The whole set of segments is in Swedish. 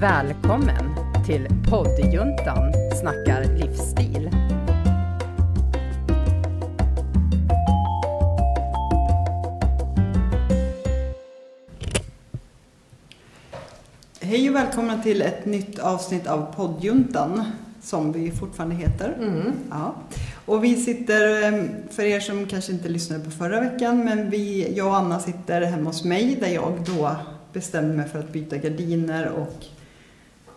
Välkommen till poddjuntan snackar livsstil. Hej och välkomna till ett nytt avsnitt av poddjuntan som vi fortfarande heter. Mm. Ja. Och vi sitter, eh, för er som kanske inte lyssnade på förra veckan, men vi, jag och Anna sitter hemma hos mig där jag då bestämde mig för att byta gardiner och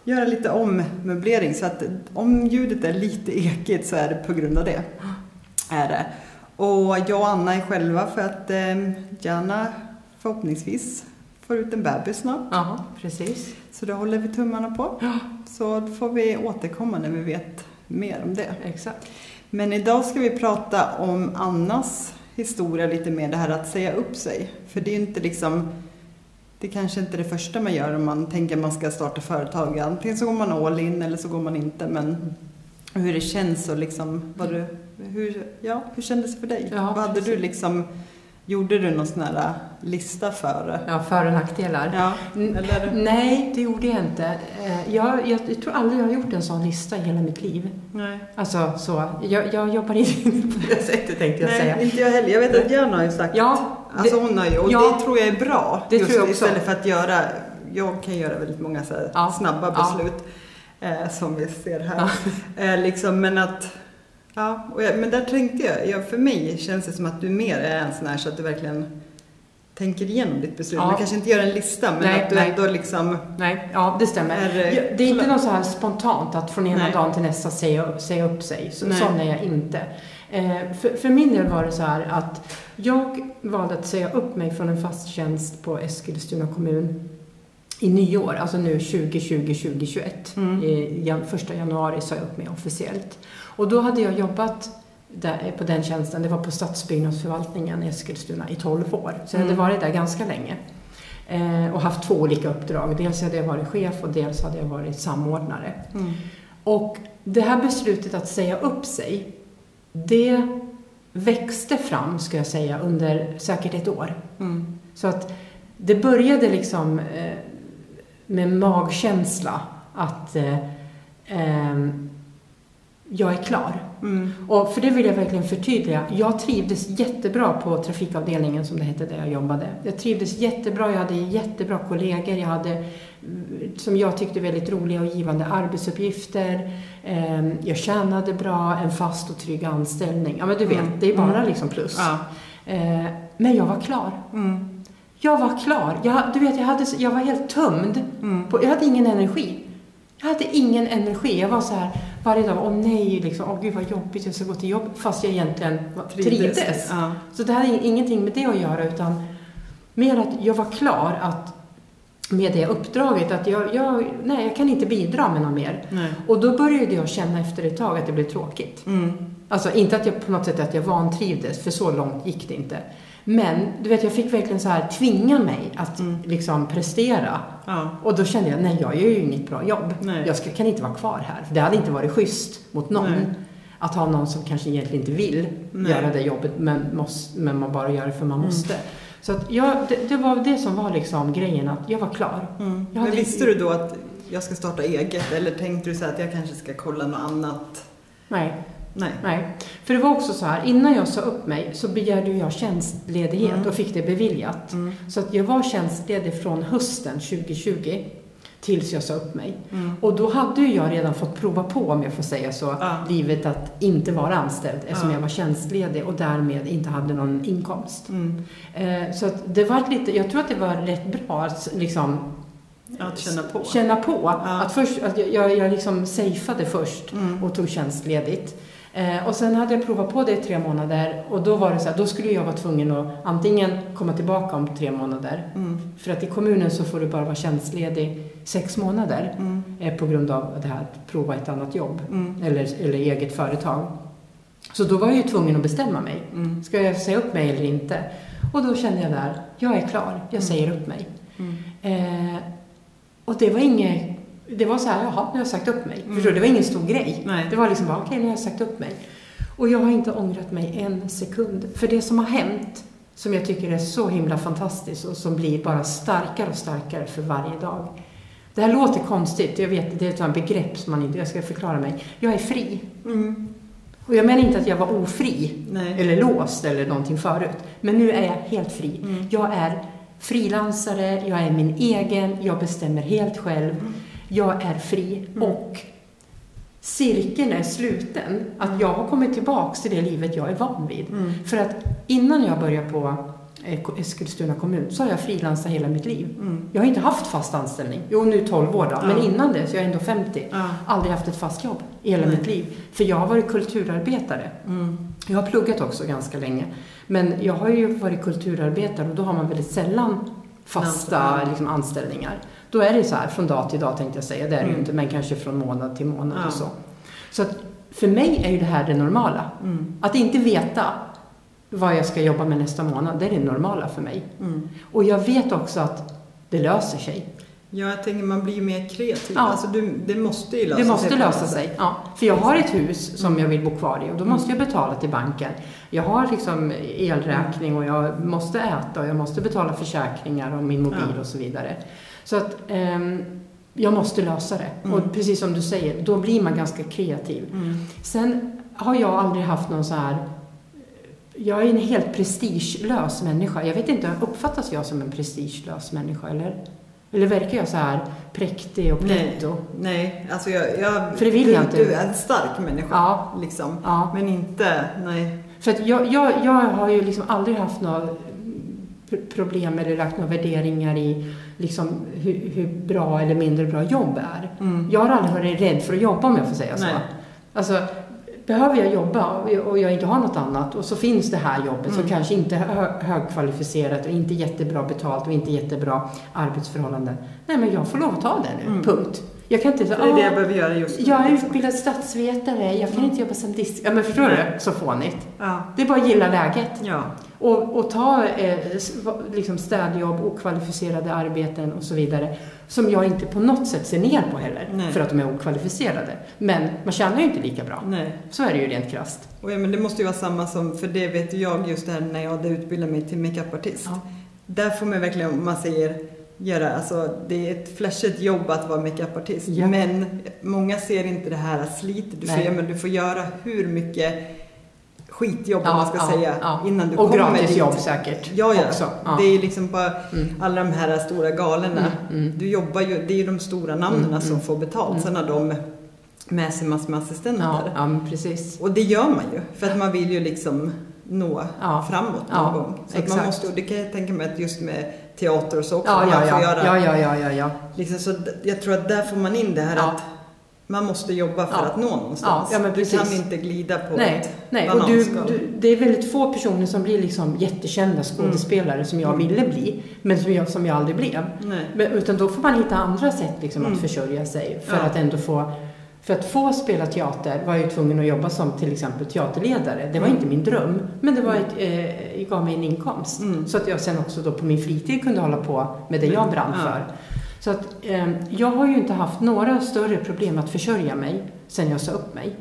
göra lite ommöblering. Så att om ljudet är lite ekigt så är det på grund av det. Är det. Och jag och Anna är själva för att eh, Jana förhoppningsvis får ut en bebis snart. Ja, precis. Så det håller vi tummarna på. Ja. Så får vi återkomma när vi vet mer om det. Exakt. Men idag ska vi prata om Annas historia lite mer, det här att säga upp sig. För det är ju inte liksom, det är kanske inte det första man gör om man tänker att man ska starta företag. Antingen så går man all in eller så går man inte. Men hur det känns och liksom, vad du, hur, ja, hur kändes det för dig? Ja, vad hade du liksom, gjorde du någon sån här lista för? Ja, för och nackdelar. Ja, eller? Nej, det gjorde jag inte. Eh, Jag, jag, jag tror aldrig jag har gjort en sån lista i hela mitt liv. Nej. Alltså så, jag, jag jobbar inte på det sättet tänkte jag säga. Nej, inte jag heller. Jag vet att Jan har ju sagt Ja, Alltså hon har ju, och ja. det tror jag är bra. Det just tror jag också. Istället för att göra, jag kan göra väldigt många så Ja. snabba beslut. Eh, som vi ser här. Eh, liksom, men att, ja, jag, men där tänkte jag, ja, för mig känns det som att du mer är en sån här så att du verkligen tänker igenom ditt beslut. Ja. Man kanske inte gör en lista, men Nej, att du nej. ändå liksom Nej, ja det stämmer. är eh, Ja, det är inte något så här spontant att från ena Nej. dagen till nästa säga, säga upp sig. Så, Nej. sån är jag inte. Eh, för, för min del var det så här att jag valde att säga upp mig från en fast tjänst på Eskilstuna kommun i nyår, alltså nu 2020-2021. Mm. I jan, första januari sa jag upp mig officiellt. Och då hade jag jobbat där, på den tjänsten, det var på stadsbyggnadsförvaltningen i Eskilstuna i 12 år. Så jag hade Mm. varit där ganska länge. Eh, och haft två olika uppdrag. Dels hade jag varit chef och dels hade jag varit samordnare. Mm. Och det här beslutet att säga upp sig, det växte fram, ska jag säga, under säkert ett år. Mm. Så att det började liksom eh, med magkänsla att eh, ehm, jag är klar. Mm. Och för det vill jag verkligen förtydliga. Jag trivdes jättebra på trafikavdelningen som det hette där jag jobbade. Jag trivdes jättebra, jag hade jättebra kollegor, jag hade som jag tyckte väldigt roliga och givande arbetsuppgifter. Ehm, Jag tjänade bra, en fast och trygg anställning. Ja men du vet, Mm. det är bara Mm. liksom plus. Ja. Eh, Men jag var klar. Mm. Jag var klar. Jag, du vet, jag, hade, jag var helt tömd. Mm. På, jag hade ingen energi. Jag hade ingen energi. Jag var så här varje dag, åh nej, liksom, åh gud vad jobbigt, jag ska gå till jobb. Fast jag egentligen trivdes. Ja. Så det hade in- ingenting med det att göra, utan mer att jag var klar att med det uppdraget att jag, jag, nej, jag kan inte bidra med något mer. Nej. Och då började jag känna efter ett tag att det blev tråkigt. Mm. Alltså inte att jag på något sätt att jag vantrivdes, för så långt gick det inte. Men du vet, jag fick verkligen så här tvinga mig att Mm. liksom prestera. Ja. Och då kände jag, nej jag gör ju inget bra jobb. Nej. Jag ska, kan inte vara kvar här. För det hade inte varit schysst mot någon. Nej. Att ha någon som kanske egentligen inte vill göra det jobbet, men, måste, men man bara gör det för man Mm. Så att jag, det, det var det som var liksom grejen, att jag var klar. Mm. Jag Men hade- visste du då att jag ska starta eget eller tänkte du så att jag kanske ska kolla något annat? Nej, Nej. nej. För det var också så här, innan jag sa upp mig så begärde jag tjänstledighet Mm. och fick det beviljat. Mm. Så att jag var tjänstledig från hösten 2020 tills jag sa upp mig. Mm. Och då hade ju jag redan fått prova på, om jag får säga så, Ja. livet att inte vara anställd eftersom Ja. jag var tjänstledig och därmed inte hade någon inkomst. Mm. Eh, så det var lite, jag tror att det var rätt bra att liksom Att känna på. känna på. Ja. Att först, att jag, jag, jag liksom safeade först Mm. och tog tjänstledigt. Eh, och sen hade jag provat på det i tre månader och då var det så här, då skulle jag vara tvungen att antingen komma tillbaka om tre månader. Mm. För att i kommunen så får du bara vara tjänstledig sex månader Mm. eh, på grund av det här att prova ett annat jobb Mm. eller, eller eget företag. Så då var jag ju tvungen att bestämma mig. Mm. Ska jag säga upp mig eller inte? Och då kände jag där, jag är klar, jag Mm. säger upp mig. Mm. Eh, och det var inget, det var så här, jaha, nu har jag sagt upp mig. Mm. Förstår du? Det var ingen stor grej. Nej. Det var liksom bara, okej, nu har jag sagt upp mig. Och jag har inte ångrat mig en sekund. För det som har hänt, som jag tycker är så himla fantastiskt och som blir bara starkare och starkare för varje dag. Det här låter konstigt, jag vet, det är ett begrepp som man inte, jag ska förklara mig. Jag är fri. Mm. Och jag menar inte att jag var ofri, Nej. eller låst eller någonting förut. Men nu är jag helt fri. Mm. Jag är frilansare, jag är min egen, jag bestämmer helt själv. Jag är fri Mm. och cirkeln är sluten. Att jag har kommit tillbaks till det livet jag är van vid. Mm. För att innan jag började på Eskilstuna kommun så har jag frilansat hela mitt liv. Mm. Jag har inte haft fast anställning. Jo, nu 12 år då. Men Ja. innan det, så jag är ändå 50. Ja. Aldrig haft ett fast jobb i hela mitt liv. För jag har varit kulturarbetare. Mm. Jag har pluggat också ganska länge. Men jag har ju varit kulturarbetare och då har man väldigt sällan fasta liksom, anställningar. Då är det så här från dag till dag tänkte jag säga. Det är det ju Mm. inte, men kanske från månad till månad och så. Så att för mig är ju det här det normala. Mm. Att inte veta vad jag ska jobba med nästa månad, det är det normala för mig. Mm. Och jag vet också att det löser sig. Ja, jag tänker man blir ju mer kreativ. Ja. Alltså, du, det måste ju lösa Det måste sig. lösa sig. Ja. För jag har ett hus som Mm. jag vill bo kvar i och då måste jag betala till banken. Jag har liksom elräkning och jag måste äta och jag måste betala försäkringar och min mobil Ja. och så vidare. Så att ehm, jag måste lösa det. Mm. Och precis som du säger, då blir man ganska kreativ. Mm. Sen har jag aldrig haft någon så här jag är en helt prestigelös människa. Jag vet inte, uppfattas jag som en prestigelös människa eller? Eller verkar jag så här präktig och Nej. pretto? Nej, alltså jag... jag För det vill du, jag inte. Du är en stark människa, Ja. liksom. Ja. Men inte, nej. För att jag, jag, jag har ju liksom aldrig haft några pr- problem eller lagt några värderingar i liksom hur, hur bra eller mindre bra jobb är. Mm. Jag har aldrig varit rädd för att jobba om jag får säga så. Nej. Alltså, behöver jag jobba och jag- inte har något annat och så finns det här jobbet Mm. som kanske inte är hö- högkvalificerat och inte jättebra betalt och inte jättebra arbetsförhållanden. Nej, men jag får lov att ta det nu. Mm. Punkt. Jag kan inte säga, det är det "Ah, jag behöver göra just nu. jag är utbildad statsvetare, jag kan Mm. inte jobba som disk... Ja, men förstår du? Så fånigt. Ja. Det är bara att gilla läget. Ja. Och, och ta eh, liksom städjobb, okvalificerade arbeten och så vidare. Som jag inte på något sätt ser ner på heller. Nej. För att de är okvalificerade. Men man tjänar ju inte lika bra. Nej. Så är det ju rent krasst. Och ja, men det måste ju vara samma som, för det vet jag just det här när jag hade utbildat mig till makeupartist. Ja. Där får man verkligen, om man säger, göra, alltså det är ett flashigt jobb att vara makeupartist. Ja. Men många ser inte det här slitet. Du säger, men du får göra hur mycket skitjobb om man ska ja, säga ja. innan du Och kommer gratisjobb dit. säkert. Ja, ja. Också. Ja. Det är ju liksom bara Mm. alla de här stora galorna. Mm, mm. Du jobbar ju, det är ju de stora namnen Mm, som mm. får betalt. Mm. Sen har de med sig massor med assistenter. Ja, ja, precis. Och det gör man ju, för att man vill ju liksom nå Ja. framåt någon Ja, gång. Så man måste, och det kan jag tänka mig att just med teater och så också, Ja, man ja, får ja. göra, ja, ja, ja, ja, ja. Liksom, så jag tror att där får man in det här Ja. att man måste jobba för Ja. att nå någonstans. Ja, du kan inte glida på Nej, nej. Och du, du, det är väldigt få personer som blir liksom jättekända skådespelare som jag Mm. ville bli, men som jag, som jag aldrig blev. Men, utan då får man hitta andra sätt liksom Mm. att försörja sig för Ja. att ändå få för att få spela teater var jag ju tvungen att jobba som till exempel teaterledare. Det var Mm. inte min dröm, men det var ett, eh, gav mig en inkomst. Mm. Så att jag sen också då på min fritid kunde hålla på med det jag brann för. Så att eh, jag har ju inte haft några större problem att försörja mig sen jag sa upp mig.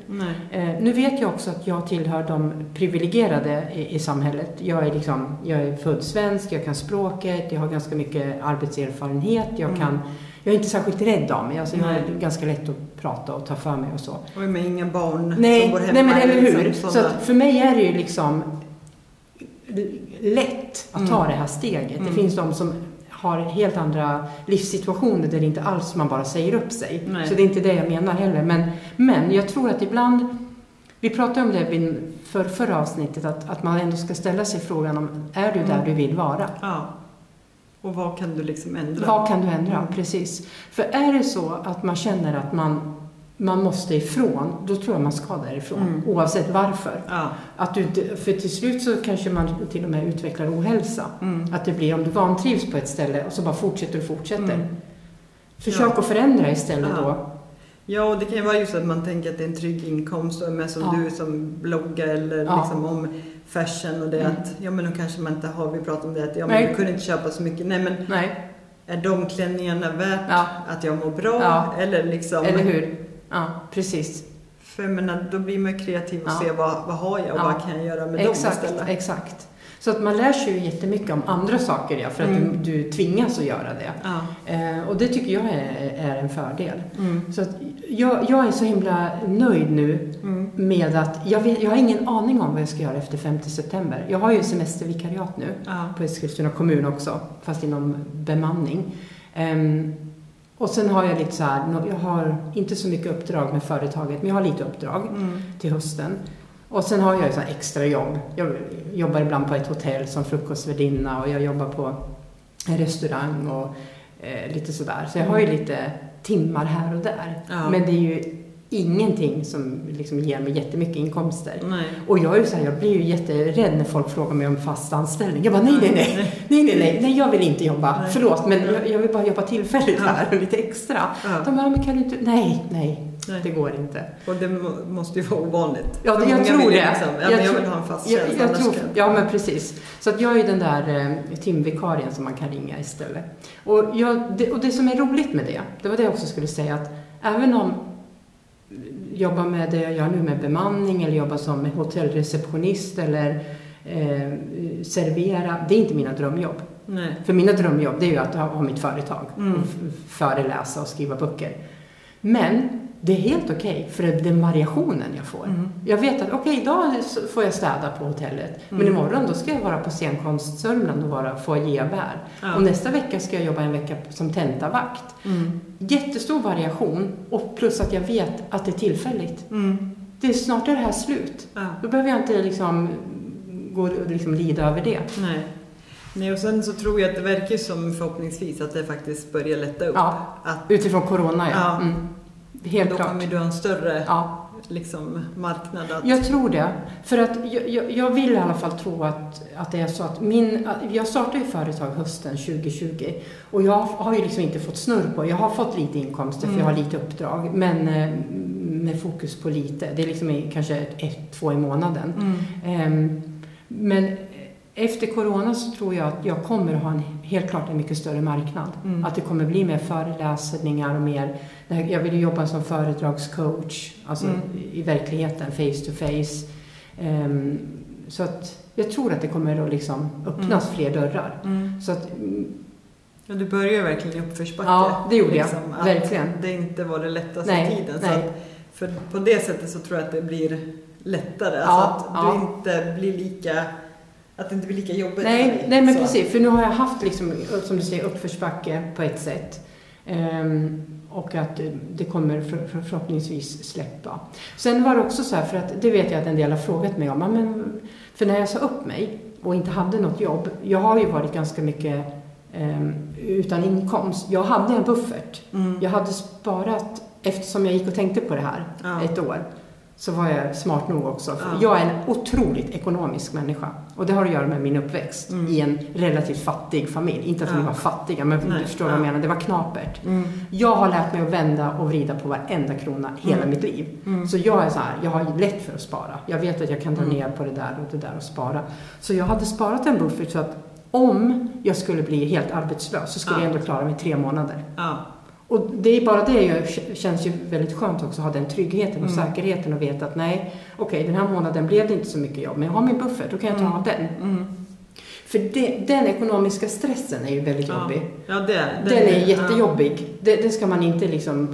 Eh, nu vet jag också att jag tillhör de privilegierade i, i samhället. Jag är, liksom, jag är född svensk, jag kan språket, jag har ganska mycket arbetserfarenhet, jag, Mm. kan, jag är inte särskilt rädd av mig. Alltså, jag är ganska lätt att prata och ta för mig och så. Och med inga barn som Nej, går hemma. nej men eller hur. liksom Så för mig är det ju liksom lätt att ta Mm. det här steget. Mm. Det finns de som har helt andra livssituationer där det inte alls man bara säger upp sig. Nej. Så det är inte det jag menar heller. Men, men jag tror att ibland, vi pratade om det vid för, förra avsnittet, att, att man ändå ska ställa sig frågan om, är du där Mm. du vill vara? Ja. Och vad kan du liksom ändra? Vad kan du ändra? Mm. Precis. För är det så att man känner att man, man måste ifrån, då tror jag man ska därifrån. Mm. Oavsett varför. Ja. Att du, för till slut så kanske man till och med utvecklar ohälsa. Mm. Att det blir om du vantrivs på ett ställe och så bara fortsätter och fortsätter. Mm. Försök Ja. att förändra istället Ja. då. Ja, och det kan ju vara just att man tänker att det är en trygg inkomst och med som Ja. du som bloggar eller liksom om fashion och det Mm. att, ja men då kanske man inte har, vi pratade om det att, ja men Nej. du kunde inte köpa så mycket. Nej men Nej, är de klänningarna värt att jag mår bra? Eller liksom, eller hur? Ja, precis. för jag menar, då blir man kreativ och Ja. ser vad, vad har jag och Ja. vad kan jag göra med dem Exakt, istället. exakt. Så att man lär sig ju jättemycket om andra saker ja, för att Mm. du, du tvingas att göra det. Ja. Eh, och det tycker jag är, är en fördel. Mm. Så att jag, jag är så himla nöjd nu Mm. med att jag, vet, jag har ingen aning om vad jag ska göra efter 5 september. Jag har ju semestervikariat nu Ja. på Eskilstuna kommun också, fast inom bemanning. Ehm, och sen har jag lite så här, jag har inte så mycket uppdrag med företaget, men jag har lite uppdrag Mm. till hösten. Och sen har jag så extra jobb. Jag jobbar ibland på ett hotell som frukostvärdinna och jag jobbar på en restaurang och eh, lite sådär. Så jag har ju lite timmar här och där. Ja. Men det är ju ingenting som liksom ger mig jättemycket inkomster. Nej. Och jag är ju så här, jag blir ju jätterädd när folk frågar mig om fast anställning. Jag bara, nej, nej, nej, nej, nej, nej, nej jag vill inte jobba. Nej. Förlåt, men jag, jag vill bara jobba tillfälligt Ja. här och lite extra. Ja. De bara, men kan du inte? Nej, nej, Nej. det går inte. Och det må- måste ju vara ovanligt. Ja, För jag tror ju det. Liksom, ja, Jag men jag vill ha en fast Jag, tjänst. jag tror, kan- ja, men precis. Så att jag är den där eh, timvikarien som man kan ringa istället. Och, jag, det, och det som är roligt med det, det var det jag också skulle säga, att även om jobba med det jag gör nu med bemanning eller jobba som hotellreceptionist eller eh, servera, det är inte mina drömjobb. Nej. För mina drömjobb det är ju att ha, ha mitt företag Mm. föreläsa och skriva böcker. Men det är helt okej för den variationen jag får. Mm. Jag vet att okej, idag så får jag städa på hotellet. Men Mm. imorgon då ska jag vara på scenkonst-Sörmland och vara foajévärd. Ja. Och nästa vecka ska jag jobba en vecka som tentavakt. Mm. Jättestor variation och plus att jag vet att det är tillfälligt. Mm. Det är snart är det här slut. Ja. Då behöver jag inte liksom gå och liksom lida över det. Nej. Nej, och sen så tror jag att det verkar som förhoppningsvis att det faktiskt börjar lätta upp. Ja, Att utifrån corona ja. Ja. Mm. Helt då klart. kommer du ha en större Ja, liksom, marknad att... jag tror det. För att jag, jag, jag vill i alla fall tro att, att det är så att min... Jag startade ju företag hösten 2020 och jag har ju liksom inte fått snurr på Jag har fått lite inkomster för jag har Mm. lite uppdrag men eh, med fokus på lite. Det är liksom kanske ett, ett, två i månaden. Mm. Ehm, men efter corona så tror jag att jag kommer att ha en, helt klart en mycket större marknad. Mm. Att det kommer bli mer föreläsningar och mer... Jag vill ju jobba som föredragscoach, alltså Mm. i verkligheten, face to face. Ehm, så att jag tror att det kommer att liksom öppnas fler dörrar. Mm. Så att, mm, Ja, du börjar ju verkligen i uppförsbacke. ja, det gjorde liksom, jag. Verkligen. Det inte var det lättaste Nej, tiden. Så nej. att, för på det sättet så tror jag att det blir lättare. Ja, alltså att ja. du inte blir lika... Att det inte blir lika jobbigt Nej, nej men Så. precis. För nu har jag haft, liksom, som du säger, uppförsbacke på ett sätt. Ehm, och att det- det kommer för, för, förhoppningsvis släppa. Sen var det också så här, för att det vet jag att en del har frågat mig om. Men, för när jag sa upp mig och inte hade något jobb. Jag har ju varit ganska mycket ehm, utan inkomst. Jag hade en buffert. Mm. Jag hade sparat, eftersom jag gick och tänkte på det här Ja. ett år, så var jag smart nog också. Ja. Jag är en otroligt ekonomisk människa. Och det har att göra med min uppväxt Mm. i en relativt fattig familj. Inte att vi Ja. var fattiga, men Nej. du förstår vad jag Ja. menar. Det var knapert. Mm. Jag har lärt mig att vända och vrida på varenda krona hela Mm. mitt liv. Mm. Så jag är så här, jag har lätt för att spara. Jag vet att jag kan dra Mm. ner på det där och det där och spara. Så jag hade sparat en buffert så att om jag skulle bli helt arbetslös så skulle Ja. jag ändå klara mig tre månader. Ja. Och det är bara det ju, känns ju väldigt skönt också att ha den tryggheten och Mm. säkerheten och veta att nej, okej den här månaden blev det inte så mycket jobb, men jag har min buffert, då kan jag ta Mm. den. Mm. För det, den ekonomiska stressen är ju väldigt Ja. jobbig. Ja, det är Den, är jättejobbig. Det, det ska man inte liksom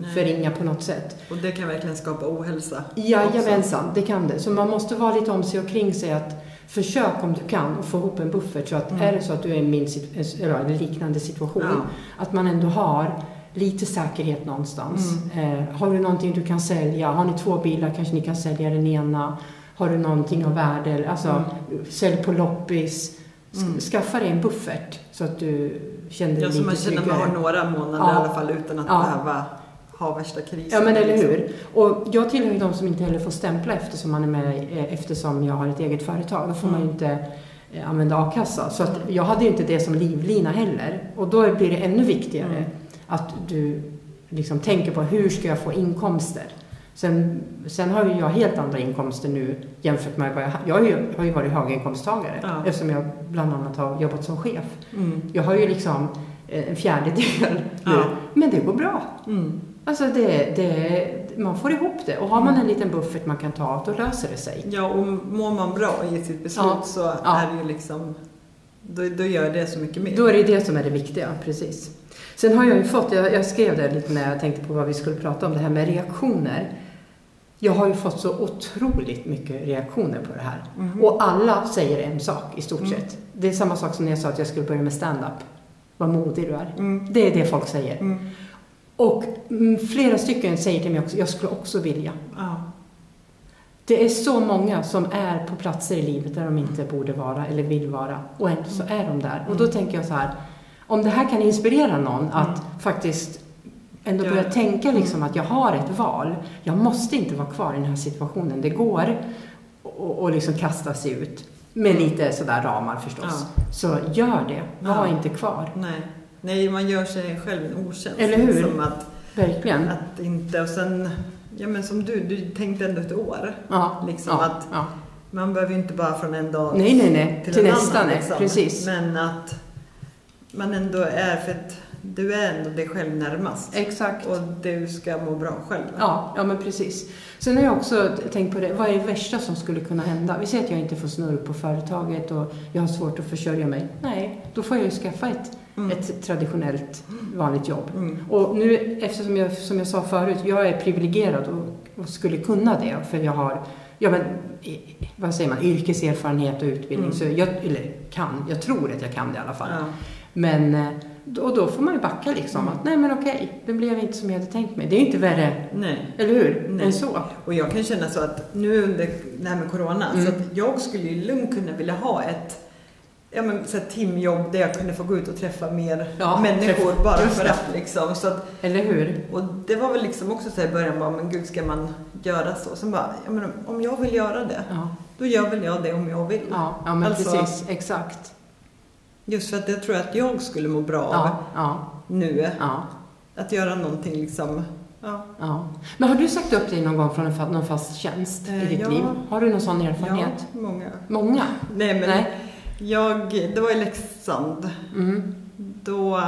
Nej. förringa på något sätt. Ja. Och det kan verkligen skapa ohälsa. Jajamensan, det kan det. Så man måste vara lite om sig och kring sig att försök om du kan att få ihop en buffert så att Mm. är det så att du är i min sit- eller en liknande situation Ja. att man ändå har lite säkerhet någonstans. Mm. Eh, har du någonting du kan sälja? Har ni två bilar kanske ni kan sälja den ena. Har du någonting av värde? Alltså, sälj på loppis. Mm. Skaffa dig en buffert så att du känner dig Ja, så lite man känner att tryggare. man har några månader Ja. i alla fall utan att Ja. behöva ha värsta krisen. Ja men eller liksom. hur. Och jag tillhör ju de som inte heller får stämpla eftersom man är med, eh, eftersom jag har ett eget företag. Då får man ju Mm. inte eh, använda a-kassa. Så att jag hade ju inte det som livlina heller. Och då blir det ännu viktigare Mm. att du liksom tänker på hur ska jag få inkomster. Sen, sen har ju jag helt andra inkomster nu jämfört med vad jag Jag har ju, har ju varit höginkomsttagare Ja. eftersom jag bland annat har jobbat som chef. Mm. Jag har ju liksom eh, en fjärdedel nu. Ja. Men det går bra. Mm. Alltså det, det, man får ihop det. Och har man en liten buffert man kan ta då löser det sig. Ja, och mår man bra i sitt beslut Ja. så Ja. är det ju liksom, då, då gör det så mycket mer. Då är det det som är det viktiga, precis. Sen har jag ju fått, jag, jag skrev det lite när jag tänkte på vad vi skulle prata om, det här med reaktioner. Jag har ju fått så otroligt mycket reaktioner på det här. Mhm. Och alla säger en sak i stort Mm. sett. Det är samma sak som när jag sa att jag skulle börja med stand-up. Vad modig du är. Mm. Det är det folk säger. Mm. Och mm, flera stycken säger till mig också, jag skulle också vilja. Ja. Det är så många som är på platser i livet där de inte borde vara eller vill vara och ändå så är de där. Och då Mm. tänker jag så här, om det här kan inspirera någon att faktiskt ändå Ja. börja tänka liksom att jag har ett val. Jag måste inte vara kvar i den här situationen. Det går och, och liksom kasta sig ut. Med lite sådär ramar förstås. Så gör det. Var Ja. inte kvar. Nej. Nej, man gör sig själv en otjänst. Eller hur? Liksom att, Verkligen. att inte, och sen, ja men som du, du tänkte ändå ett år. Ja. Liksom ja. att- ja. Man behöver ju inte bara från en dag Nej, nej, nej. Till, en nästa, annan, liksom. Precis. Men att man ändå är, för att du är ändå dig själv närmast. Exakt. Och du ska må bra själv. Ja, ja men precis. Sen har jag också tänkt på det, vad är det värsta som skulle kunna hända? Vi säger att jag inte får snurr på företaget och jag har svårt att försörja mig. Nej, då får jag ju skaffa ett, Mm. ett traditionellt vanligt jobb. Mm. Och nu, eftersom jag, som jag sa förut, jag är privilegierad och, och skulle kunna det, för jag har, ja men, vad säger man, yrkeserfarenhet och utbildning, Mm. så jag, eller kan, jag tror att jag kan det i alla fall. Ja. Men, eh, då, då får man ju backa liksom, Mm. att nej men okej, det blev inte som jag hade tänkt mig. Det är inte värre Nej. eller hur? Nej. Än så. Och jag kan känna så att nu under det här med Corona, Mm. så att jag skulle ju lugnt kunna vilja ha ett ja, men, så timjobb där jag kunde få gå ut och träffa mer Ja, människor träffa- bara för att liksom. Så att, Eller hur? och det var väl liksom också så i början, bara, men gud ska man göra så? Sen bara, ja, men om jag vill göra det, Ja, då gör väl jag det om jag vill. ja, ja men Alltså- precis. Exakt. Just för att jag tror att jag skulle må bra av Ja, nu, att göra någonting liksom, ja. ja. Men har du sagt upp dig någon gång från en någon fast tjänst i Eh, ditt ja. liv? Har du någon sån erfarenhet? Ja, många. Många? Nej men Nej. Jag, det var i Leksand. Mm. Då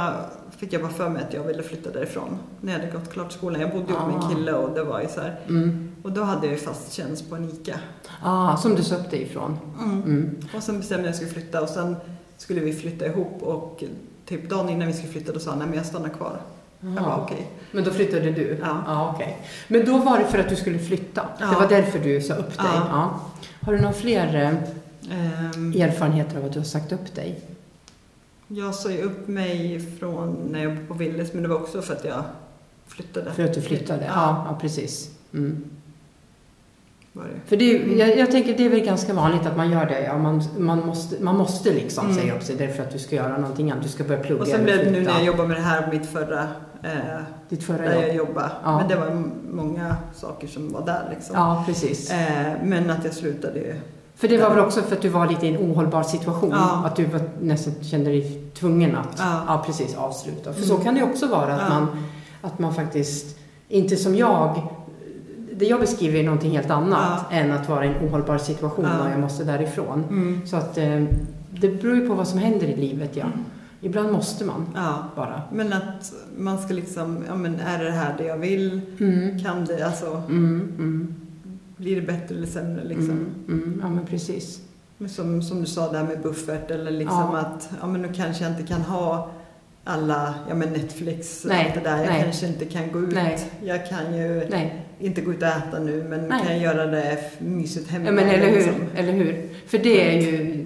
fick jag bara för mig att jag ville flytta därifrån. När jag hade gått klart skolan. Jag bodde ihop med Ah. en kille och det var ju så här. Mm. Och då hade jag ju fast tjänst på en ICA. Ah, som du dig ifrån? Mm. Och sen bestämde jag att jag skulle flytta och sen skulle vi flytta ihop och typ dagen innan vi skulle flytta då sa han, nej men jag stannar kvar. Jag bara okej. Men då flyttade du? Ja. Ah, okej. Men då var det för att du skulle flytta? Ja. Det var därför du sa upp dig? Ja. Ja. Har du några fler eh, Ehm, erfarenheter av att du har sagt upp dig? jag sa ju upp mig från när jag jobbade på Willys men det var också för att jag flyttade. För att du flyttade? Ja. Ja, precis. Mm. Var det. För det, är- jag, jag tänker det är väl ganska vanligt att man gör det. Ja, man, man, måste, man måste liksom Mm. säga upp sig därför att du ska göra någonting annat. Du ska börja plugga Och sen blev det nu när jag jobbade med det här, mitt förra, eh, Ditt förra där jag jobb. jobbade. Ja. Men det var många saker som var där liksom. Ja, precis. Eh, men att jag slutade. För det var väl också för att du var lite i en ohållbar situation? Ja. Att du var, nästan kände dig tvungen att Ja. precis, avsluta. För Mm. så kan det också vara, att, Ja. man, att man faktiskt, inte som jag, det jag beskriver är någonting helt annat än att vara i en ohållbar situation Ja. och jag måste därifrån. Så att eh, det beror ju på vad som händer i livet, ja. Ibland måste man Ja. bara. Men att man ska liksom, ja men är det här det jag vill? Mm. Kan det, alltså, Mm, mm, blir det bättre eller sämre liksom? mm, mm, ja men precis. Som, som du sa där med buffert eller liksom Ja. att, ja men nu kanske jag inte kan ha alla, ja men Netflix, Nej, allt det där. Jag nej. kanske inte kan gå ut. Nej. Jag kan ju Nej, inte gå ut och äta nu men Nej. kan göra det mysigt hemma. ja, men eller hur, liksom. eller hur. För det är ju,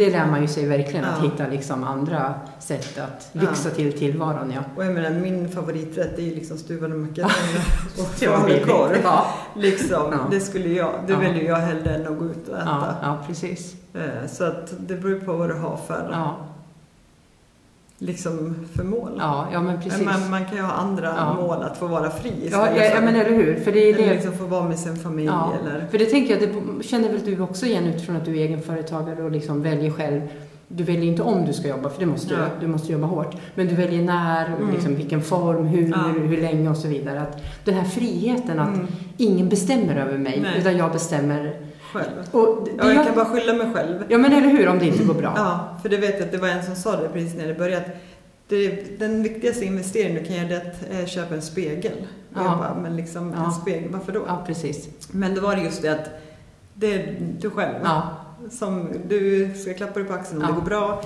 det, det lär man ju sig verkligen, att Ja. hitta liksom andra sätt att Ja. lyxa till tillvaron, ja. Och jag menar min favoriträtt är ju liksom stuvade makaroner och Det falukorv. Ja, Liksom, Ja. det skulle jag, det Ja. väljer jag hellre än att gå ut och ja, äta. ja, precis. Eh, Så att det beror på vad du har för, Ja, liksom, för mål. ja, ja men precis. Man, man kan ju ha andra Ja. mål, att få vara fri Ja, ja, ja, men eller hur. För det är eller det liksom få vara med sin familj Ja. eller... För det tänker jag, det känner väl du också igen utifrån att du är egenföretagare och liksom väljer själv. Du väljer inte om du ska jobba, för det måste Ja. du. Du måste jobba hårt. Men du väljer när, Mm. liksom, vilken form, hur, Ja. hur länge och så vidare. Att den här friheten att Mm, ingen bestämmer över mig, Nej. utan jag bestämmer. Själv. Och det, Ja, jag jag- kan bara skylla mig själv. ja, men eller hur, om det inte går bra. Ja, för det vet jag att det var en som sa det precis när det började. det, den viktigaste investeringen du kan göra är att eh, köpa en spegel. Ja. jag bara, men liksom Ja. en spegel, varför då? Ja, precis. Men då var det just det att det är du själv Ja, som du ska klappa dig på axeln om Ja. det går bra.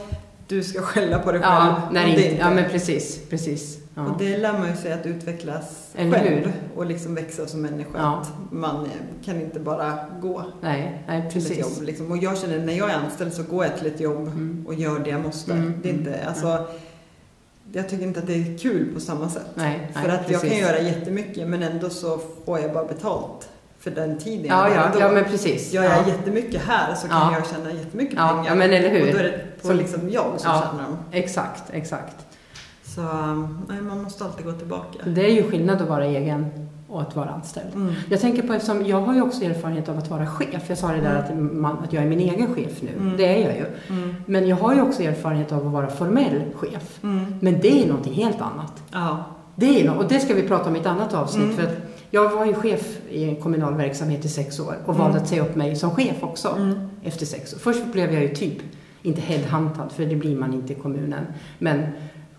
Du ska skälla på dig själv ja, när det inte, inte ja men precis. precis. Ja. Och det lär man ju sig att utvecklas Eller själv hur? och liksom växa som människa. Ja. Att man kan inte bara gå Nej, nej, till ett precis. jobb. Liksom. Och jag känner när jag är anställd så går jag till ett jobb Mm. och gör det jag måste. Mm, Det är inte, mm, alltså, jag tycker inte att det är kul på samma sätt. Nej, För att jag kan precis. göra jättemycket men ändå så får jag bara betalt för den tiden Ja, ja, ändå. ja, men precis. Gör jag ja. jättemycket här så kan Ja. jag tjäna jättemycket Ja, pengar. ja, men eller hur? Och då är det på Så- liksom jag som Ja. tjänar dem. Exakt, exakt. Så nej, man måste alltid gå tillbaka. Det är ju skillnad att vara egen och att vara anställd. Mm. Jag tänker på eftersom jag har ju också erfarenhet av att vara chef. Jag sa det där att, man, att jag är min egen chef nu. Mm. Det är jag ju. Mm. Men jag har ju också erfarenhet av att vara formell chef. Mm. Men det är någonting helt annat. Ja. Det är no- och det ska vi prata om i ett annat avsnitt. Mm. För att jag var ju chef i en kommunal verksamhet i sex år och Mm. valde att säga upp mig som chef också Mm. efter sex år. Först blev jag ju typ, inte headhuntad, för det blir man inte i kommunen, men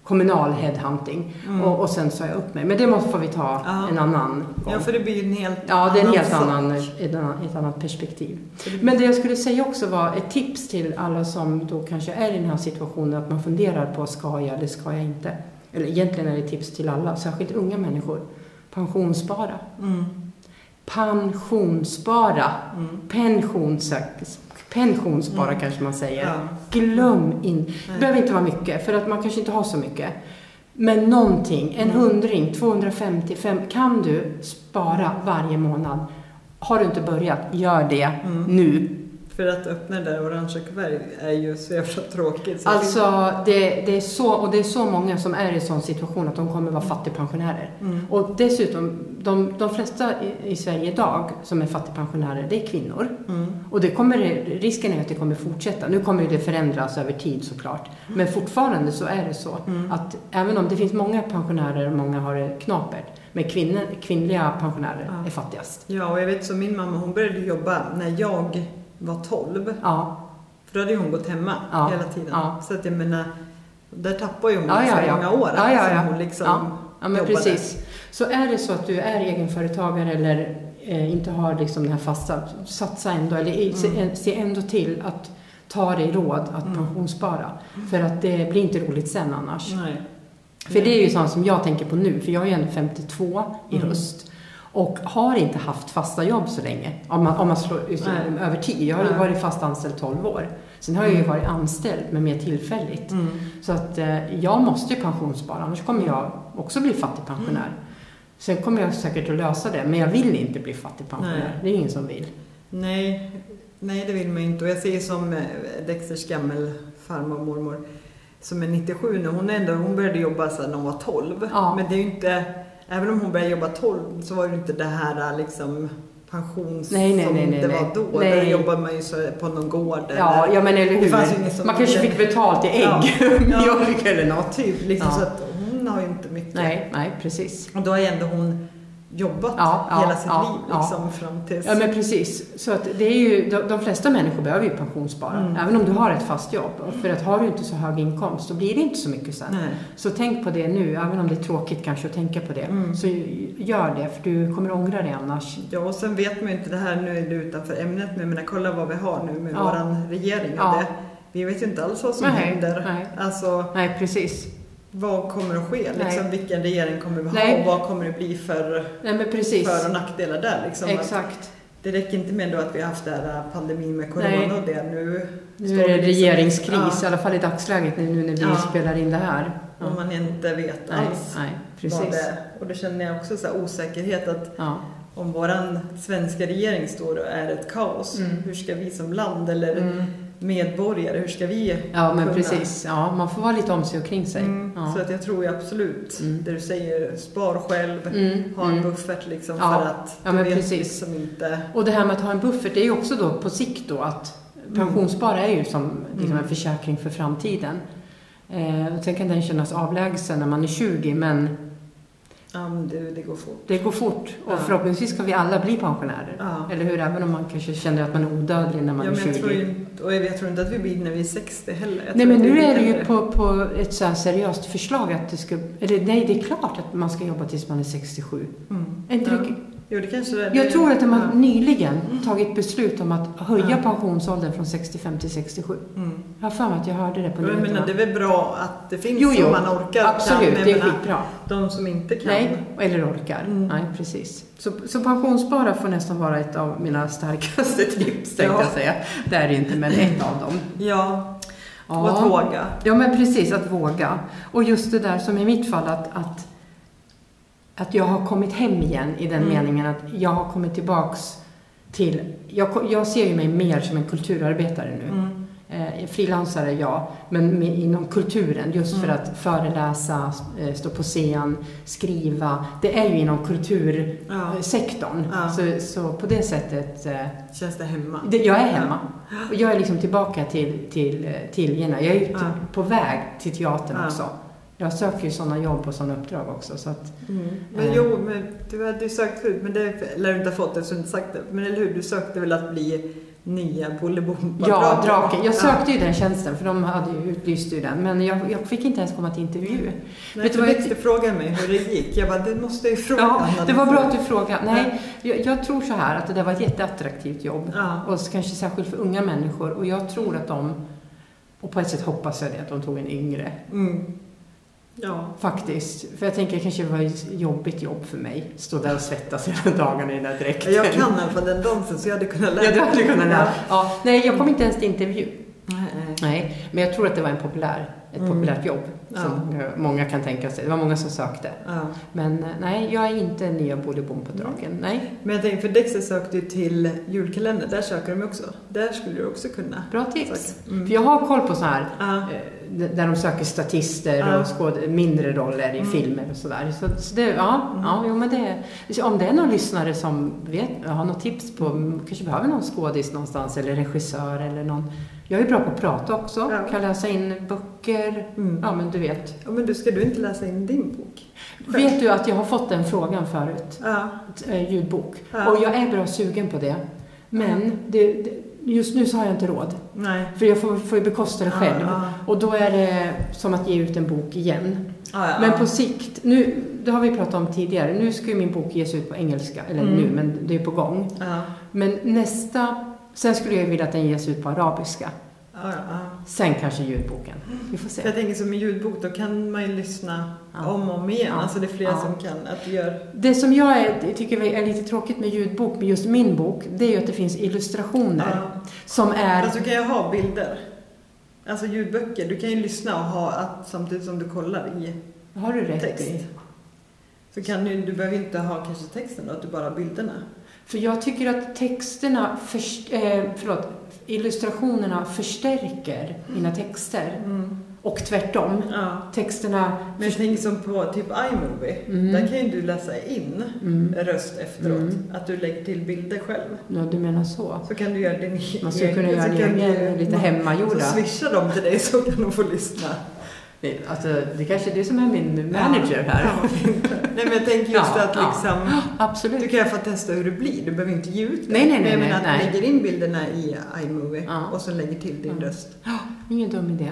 kommunal headhunting. Mm. Och, och sen sa jag upp mig. Men det måste får vi ta Ja. en annan gång. ja, för det blir ju en helt Ja, det är en helt sak. annan, ett, annat, ett annat perspektiv. Men det jag skulle säga också var ett tips till alla som då kanske är i den här situationen att man funderar på ska jag eller ska jag inte? Eller egentligen är det tips till alla, särskilt unga människor. Pensionsspara. Mm. Pensionsspara. Mm. Pensions, pensionsspara Mm. kanske man säger. Ja. Glöm in. Det Nej. behöver inte vara mycket, för att man kanske inte har så mycket. Men någonting, en Mm. hundring, 250, fem, kan du spara varje månad? Har du inte börjat, gör det Mm. nu. För att öppna det där orangea kuvertet är ju så jävla tråkigt. Så Alltså, det, det är så, och det är så många som är i sån situation att de kommer vara fattigpensionärer. Mm. Och dessutom, de, de flesta i, i Sverige idag som är fattigpensionärer, det är kvinnor. Mm. Och det kommer, risken är att det kommer fortsätta. Nu kommer det förändras över tid såklart. Men fortfarande så är det så Mm. att även om det finns många pensionärer och många har det knapert, men kvinnor, kvinnliga pensionärer Ja. är fattigast. Ja, och jag vet så min mamma hon började jobba när jag var 12. Ja, För då hade ju hon gått hemma Ja, hela tiden. ja. Så att jag menar, där tappar ju hon Ja, så många år. Ja, ja, som ja. hon liksom Ja, men jobbade. precis. Så är det så att du är egenföretagare eller eh, inte har liksom den här fasta, satsa ändå, eller Mm. se ändå till att ta dig råd att Mm. pensionsspara. För att det blir inte roligt sen annars. Nej. För det är ju sånt som jag tänker på nu, för jag är ju ändå 52 i Mm. höst. Och har inte haft fasta jobb så länge, om man, om man slår ut Nej. över tid. Jag har ju varit fast anställd 12 år. Sen har jag ju Mm. varit anställd, men mer tillfälligt. Mm. Så att eh, jag måste ju pensionsspara, annars kommer jag också bli fattigpensionär. Sen kommer jag säkert att lösa det, men jag vill inte bli fattigpensionär. Nej. Det är ingen som vill. Nej, nej, det vill man inte. Och jag ser som eh, Dexters gammelfarmor och mormor som är 97 nu. Hon, är ändå, hon började jobba sedan hon var 12. Ja. Men det är ju inte, även om hon började jobba 12 så var det inte det här liksom pensions Nej, nej, som nej, det var då. Nej. Där jobbade man ju så på någon gård. Ja, eller, ja men eller hur. Man kanske fick betalt i ägg, Ja. mjölk eller något. Typ, liksom, Ja. så att hon har ju inte mycket. Nej, nej precis. Och då ju ändå hon jobbat Ja, ja, hela sitt ja, liv liksom, fram tills... Ja men precis. Så att det är ju, de, de flesta människor behöver ju pensionsspara. Mm. Även om du har ett fast jobb. För att har du inte så hög inkomst så blir det inte så mycket sen. Nej. Så tänk på det nu, även om det är tråkigt kanske att tänka på det. Mm. Så gör det, för du kommer ångra det annars. Ja, och sen vet man ju inte det här, nu är det utanför ämnet, men menar, kolla vad vi har nu med Ja. våran regering. Det, vi vet ju inte alls vad som Nej, händer. nej. Alltså, Nej, precis. Vad kommer att ske? Liksom, vilken regering kommer vi ha? Nej. Och vad kommer det bli för Nej för och nackdelar där? Liksom, Exakt. det räcker inte med att vi har haft det här pandemin med corona Nej. och det. Nu, Nu står är det liksom- regeringskris, i Ja, alla fall i dagsläget nu när vi Ja. spelar in det här. Ja. och man inte vet alls nej, vad precis. det är. Och då känner jag också så osäkerhet att Ja. om våran svenska regering står och är ett kaos, Mm. hur ska vi som land eller Mm. Medborgare, hur ska vi Ja, men kunna- precis. Ja, man får vara lite om sig och kring sig. Mm, Ja. Så att jag tror absolut, Mm. det du säger, spar själv, Mm, ha en mm. buffert liksom Ja, för att ja, du men vet precis. liksom inte... Och det här med att ha en buffert, det är ju också då på sikt då att pensionsspara är ju som liksom Mm. en försäkring för framtiden. Eh, och sen kan den kännas avlägsen när man är 20, men Ja, men det, går fort. Det går fort och Ja. förhoppningsvis ska vi alla bli pensionärer. Ja. Eller hur? Även om man kanske känner att man är odödlig när man Ja, är men 20. jag tror, inte, och jag tror inte att vi blir när vi är 60 heller. Jag Nej men nu är det ju på, på ett så här seriöst förslag att det ska... Eller nej, det är klart att man ska jobba tills man är 67. Mm. Är inte Ja. Jo, det kanske det. Jag tror att de har Ja. nyligen tagit beslut om att höja Ja. pensionsåldern från 65 till 67. Mm. Jag har för mig att jag hörde det på Jag menar, nyheterna. det är väl bra att det finns Jo, jo. man orkar. Absolut, kan, det är skitbra. De som inte kan. Nej, eller orkar. Mm. Nej, precis. Så, så pensionsspara får nästan vara ett av mina starkaste tips, tänkte Ja. jag säga. Det är det inte, men ett av dem. Ja, och att våga. Ja, men precis, att våga. Och just det där som i mitt fall, att, att, att jag har kommit hem igen i den Mm. meningen att jag har kommit tillbaks till... Jag, jag ser ju mig mer som en kulturarbetare nu. Mm. Eh, frilansare, ja, men med, inom kulturen. Just för Mm. att föreläsa, eh, stå på scen, skriva. Det är ju inom kultursektorn. Ja. Så, så på det sättet... Eh, Känns det hemma? det, jag är hemma. Och jag är liksom tillbaka till, till, till Gena. Jag är ju Ja. på väg till teatern Ja. också. Jag söker ju sådana jobb och sådana uppdrag också. Så att, Mm. Men Eh. jo, men du hade ju sökt förut, men det lär du inte ha fått eftersom du inte sagt det. Men eller hur, du sökte väl att bli nya Bolibompa? ja, draken. Jag Ja. sökte ju den tjänsten för de hade ju utlyst ju den. Men jag, jag fick inte ens komma till intervju. Nej, du Dexter frågade mig hur det gick. Jag bara, det måste jag ju fråga Ja, det var bra att du frågade. Nej, jag, jag tror så här att det där var ett jätteattraktivt jobb. Ja. Och kanske särskilt för unga människor. Och jag tror att de, och på ett sätt hoppas jag det, att de tog en yngre. Mm. Ja. Faktiskt. För jag tänker kanske det var ett jobbigt jobb för mig. Stå där och svettas hela dagarna i den där dräkten. Jag kan i alla fall den dansen så jag hade kunnat lära Ja, du hade kunnat lära. Ja. Ja. Nej, jag kom inte ens till intervju. Nej. Nej, men jag tror att det var en populär, ett Mm. populärt jobb. Ja. Som eh, många kan tänka sig. Det var många som sökte. Ja. Men eh, nej, jag är inte nya Bolibom på draken. Nej, Men jag tänkte, för Dexter sökte ju till julkalender, där söker de också. Där skulle du också kunna bra tips. Mm. För jag har koll på så här Ja. eh, där de söker statister och skåd, mindre roller i Mm. filmer och sådär. Så, så det, ja, Mm. ja, jo, men det, om det är någon lyssnare som vet, har något tips på, kanske behöver någon skådis någonstans eller regissör eller någon. Jag är bra på att prata också, Ja. kan läsa in böcker. Mm. Ja, men du vet. Ja, men du, ska du inte läsa in din bok? Själv? Vet du att jag har fått den frågan förut? Ja. Eh, ljudbok. Ja. Och jag är bra sugen på det. Men det, det, just nu så har jag inte råd. Nej. För jag får, får ju bekosta det själv. Ja, Och då är det som att ge ut en bok igen. ja. ja. Men på sikt, nu, det har vi pratat om tidigare, nu ska ju min bok ges ut på engelska, eller Mm. nu, men det är på gång. Men nästa, sen skulle jag vilja att den ges ut på arabiska. Ja, ja. Sen kanske ljudboken. Vi får För se. jag tänker som en ljudbok, då kan man ju lyssna Ja. om och om igen. Ja. Alltså det är flera Ja. som kan. Att gör... Det som jag är, tycker är lite tråkigt med ljudbok, med just min bok, det är ju att det finns illustrationer som är... Fast du kan ju ha bilder. Alltså ljudböcker. Du kan ju lyssna och ha att, samtidigt som du kollar i Har du rätt text. i? Så kan du, du behöver inte ha kanske texten då, att du bara har bilderna. För jag tycker att texterna, först, eh, förlåt, illustrationerna förstärker mina texter. Och tvärtom. Ja. Texterna... Men tänker som på typ iMovie. Mm. Där kan ju du läsa in Mm. röst efteråt. Mm. Att du lägger till bilder själv. Ja, du menar så. Så kan du göra din Man skulle kunna egen- göra kan egen, lite hemmagjorda. Så swishar de till dig så kan de få lyssna. Alltså, det kanske är det som är min manager här. Ja. Nej men jag tänker just Ja, att ja. liksom, Absolut. du kan ju få testa hur det blir. Du behöver inte ge ut det. Nej, nej, nej, Men nej, att nej. du lägger in bilderna i iMovie Ja. och så lägger till din röst. Ingen dum idé.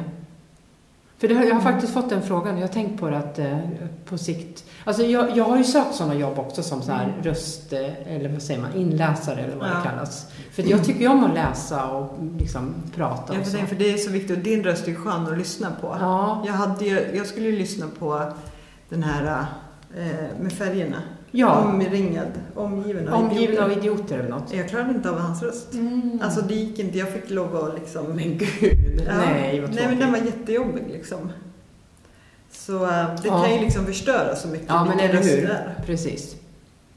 För det jag har faktiskt fått den frågan och jag har tänkt på det att eh, på sikt... Alltså jag, jag har ju sökt sådana jobb också som så här röst... Eller vad säger man? Inläsare eller vad Ja. det kallas. För jag tycker ju om att läsa och liksom prata Ja, för, det, för det är så viktigt och din röst är skön att lyssna på. Ja, Jag, hade jag skulle ju lyssna på den här eh, med färgerna. ja. Omringad, omgiven av omgiven idioter. av idioter eller något. Jag klarade inte av hans röst. Mm. Alltså det gick inte, jag fick lov att liksom... Men gud, Ja. nej vad Nej men den tråkigt. var jättejobbig liksom. Så eh, det Ja. kan ju liksom förstöra så mycket Ja, men eller hur? Precis.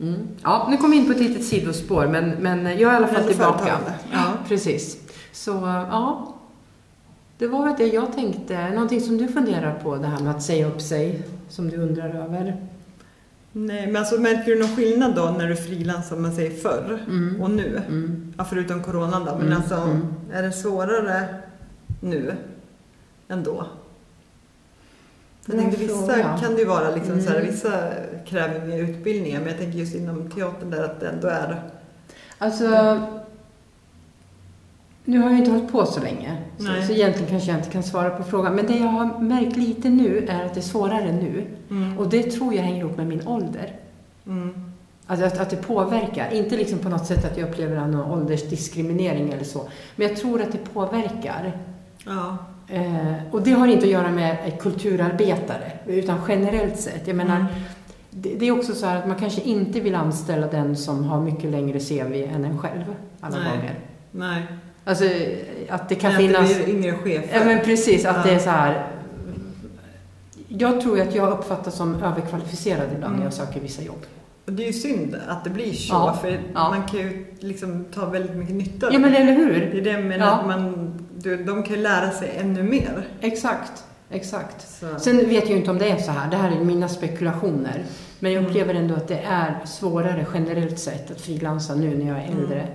Mm. Ja, nu kom vi in på ett litet sidospår, men, men jag är i alla fall tillbaka. Ja. Precis. Så, ja. Det var väl det jag tänkte. Någonting som du funderar på, det här med att säga upp sig, som du undrar över? Nej men alltså märker du någon skillnad då när du frilansar, om man säger förr Mm. och nu? Mm. Ja, förutom coronan då. Men Mm, alltså, mm. är det svårare nu än då? Jag tänkte, vissa kan det ju vara liksom så här, Mm. vissa kräver mer utbildningar men jag tänker just inom teatern där att det ändå är Alltså, nu har jag inte hållit på så länge, så, Nej. så egentligen kanske jag inte kan svara på frågan. Men det jag har märkt lite nu är att det är svårare nu. Och det tror jag hänger ihop med min ålder. Mm. Alltså att, att det påverkar. Inte liksom på något sätt att jag upplever någon åldersdiskriminering eller så. Men jag tror att det påverkar. Ja. Eh, och det har inte att göra med kulturarbetare, utan generellt sett. Jag menar, Mm. det, är också så att man kanske inte vill anställa den som har mycket längre CV än en själv alla Nej. gånger. Nej. Alltså att det kan Nej, att finnas... Det blir yngre chefer. Ja men precis, att Ja. det är så här... Jag tror att jag uppfattas som överkvalificerad ibland när jag Mm. söker vissa jobb. Och det är ju synd att det blir så Ja. för Ja. man kan ju liksom ta väldigt mycket nytta av Ja men eller Det hur? är det jag menar, Ja. att man, du, de kan ju lära sig ännu mer. Exakt, exakt. Så. Sen vet jag ju inte om det är så här, det här är mina spekulationer. Men jag Mm. upplever ändå att det är svårare generellt sett att frilansa nu när jag är Mm. äldre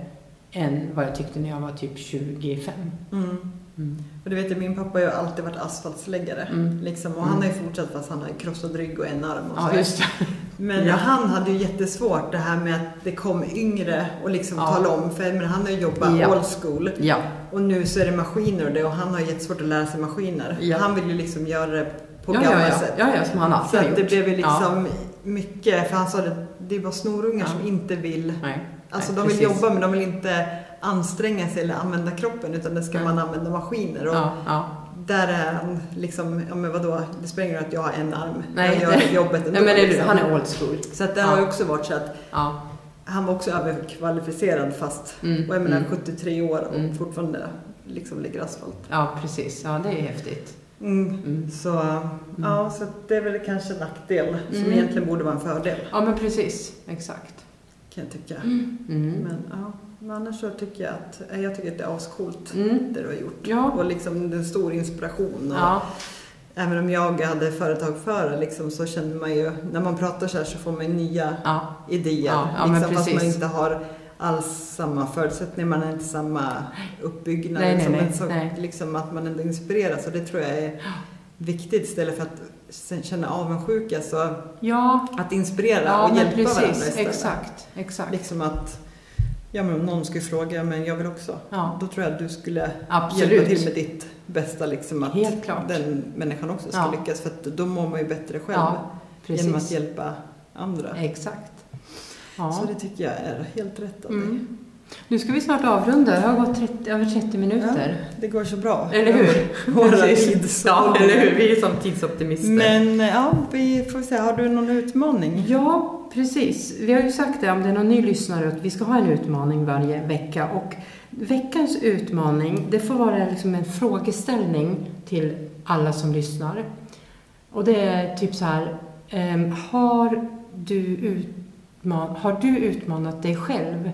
än vad jag tyckte när jag var typ 25. Mm. Mm. Och det vet min pappa har ju alltid varit asfaltsläggare. Mm. Liksom, och Mm. han har ju fortsatt fast han har krossad rygg och en arm och så. Ja, just det. Men Ja. han hade ju jättesvårt det här med att det kom yngre och liksom Ja. tala om. För men han har ju jobbat Ja. old school. Ja, Och nu så är det maskiner och det och han har jättesvårt att lära sig maskiner. Han vill ju liksom göra det på ja, gamla sätt. ja, ja, som han Så alltid har att gjort. det blev ju liksom mycket, för han sa det, det är bara snorungar som inte vill, Nej, alltså nej, de vill precis. jobba men de vill inte anstränga sig eller använda kroppen utan det ska man använda maskiner. Och. Där är han liksom, ja men vadå, det spelar ingen roll att jag har en arm. Nej, jag gör jobbet ändå. Nej, men liksom. han är old school. Så att det Ja. har ju också varit så att Ja. han var också överkvalificerad fast, Mm, och jag menar mm. 73 år och Mm. fortfarande liksom ligger asfalt. ja, precis. Ja, det är häftigt. Mm. Mm. Så, ja, så det är väl kanske en nackdel som Mm. egentligen borde vara en fördel Ja, men precis. Exakt. Kan jag tycka. Mm. Men, ja, men annars så tycker jag att, jag tycker att det är ascoolt Mm. det du har gjort. Ja. Och liksom en stor inspiration. Och Ja. Även om jag hade företag före liksom, så känner man ju, när man pratar så här så får man nya Ja. idéer. Ja, ja, men liksom, fast man inte har alls samma förutsättningar, man har inte samma uppbyggnad. Nej, nej, liksom, nej, men så, nej. Liksom, att man ändå inspireras och det tror jag är viktigt istället för att känna avundsjuka. Så Ja, att inspirera ja och hjälpa varandra precis. istället. Exakt. Exakt. Liksom att, ja men om någon skulle fråga, men jag vill också. Ja, Då tror jag att du skulle hjälpa absolut. till med ditt bästa, liksom att Helt klart. den människan också ska Ja. lyckas. För att då mår man ju bättre själv Ja, genom att hjälpa andra. Exakt. Så det tycker jag är helt rätt av dig. Mm. Nu ska vi snart avrunda. Det har gått 30, över 30 minuter. Det går så bra. Eller hur? Våra tids- Ja, eller hur? Vi är som tidsoptimister. Men ja, vi får se. Har du någon utmaning? Ja, precis. Vi har ju sagt det om det är någon ny lyssnare att vi ska ha en utmaning varje vecka. Och veckans utmaning, det får vara liksom en frågeställning till alla som lyssnar. Och det är typ så här, ehm, har, du utman- har du utmanat dig själv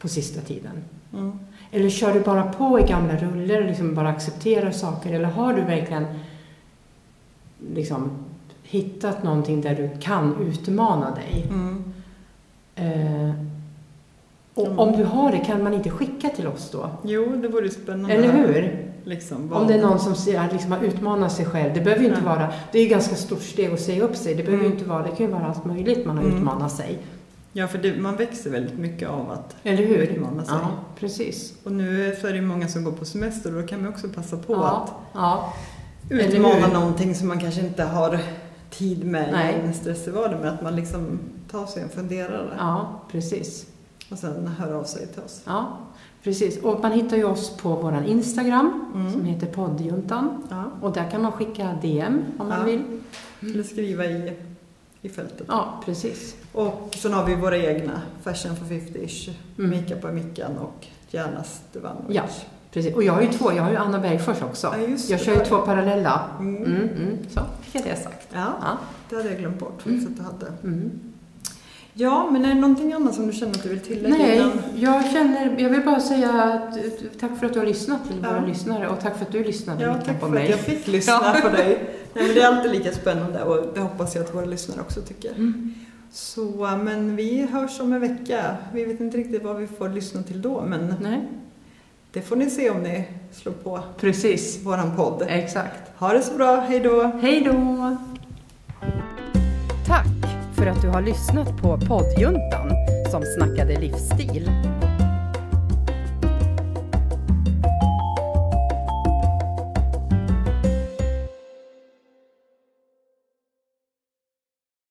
på sista tiden? Mm. Eller kör du bara på i gamla rullor och liksom bara accepterar saker? Eller har du verkligen liksom hittat någonting där du kan utmana dig? Mm. Eh, och Mm. om du har det, kan man inte skicka till oss då? Jo, det vore spännande. Eller hur? Liksom, Om det är någon som ser, liksom har utmanat sig själv. Det behöver ju inte vara... Det är ju ganska stort steg att säga upp sig. Det behöver Mm. inte vara... Det kan ju vara allt möjligt man har Mm. utmanat sig. Ja, för det, man växer väldigt mycket av att Eller hur? utmana sig. Ja, precis. Och nu så är det många som går på semester och då kan man också passa på ja, ja, att Eller utmana någonting som man kanske inte har tid med Nej. i en stressig vardag. Men att man liksom tar sig en funderare ja, precis. och sen hör av sig till oss. Ja, precis. Och man hittar ju oss på vår Instagram Mm. som heter poddjuntan. Ja. Och där kan man skicka DM om man Ja. vill. Eller skriva i, i fältet. Ja, precis. Och sen har vi våra egna, Fashion for 50-ish, Mm. Mika på Mickan och Gärna Stevanovic. Ja. precis. Och jag har ju två. Jag har ju Anna Bergfors också. Ja, just Jag kör ju två parallella. Mm. Mm, mm. Så fick jag det sagt. Ja, Ja. det hade jag glömt bort faktiskt att du hade. Mm. Ja, men är det någonting annat som du känner att du vill tillägga Nej, jag känner, jag vill bara säga att, tack för att du har lyssnat till Ja. våra lyssnare och tack för att du lyssnade Ja, tack på för mig. att jag fick lyssna på dig. Nej, men det är alltid lika spännande och det hoppas jag att våra lyssnare också tycker. Mm. Så, men vi hörs om en vecka. Vi vet inte riktigt vad vi får lyssna till då, men Nej. det får ni se om ni slår på Precis. våran podd. Exakt. Ha det så bra, hej då! Hej då! Tack för att du har lyssnat på poddjuntan som snackade livsstil.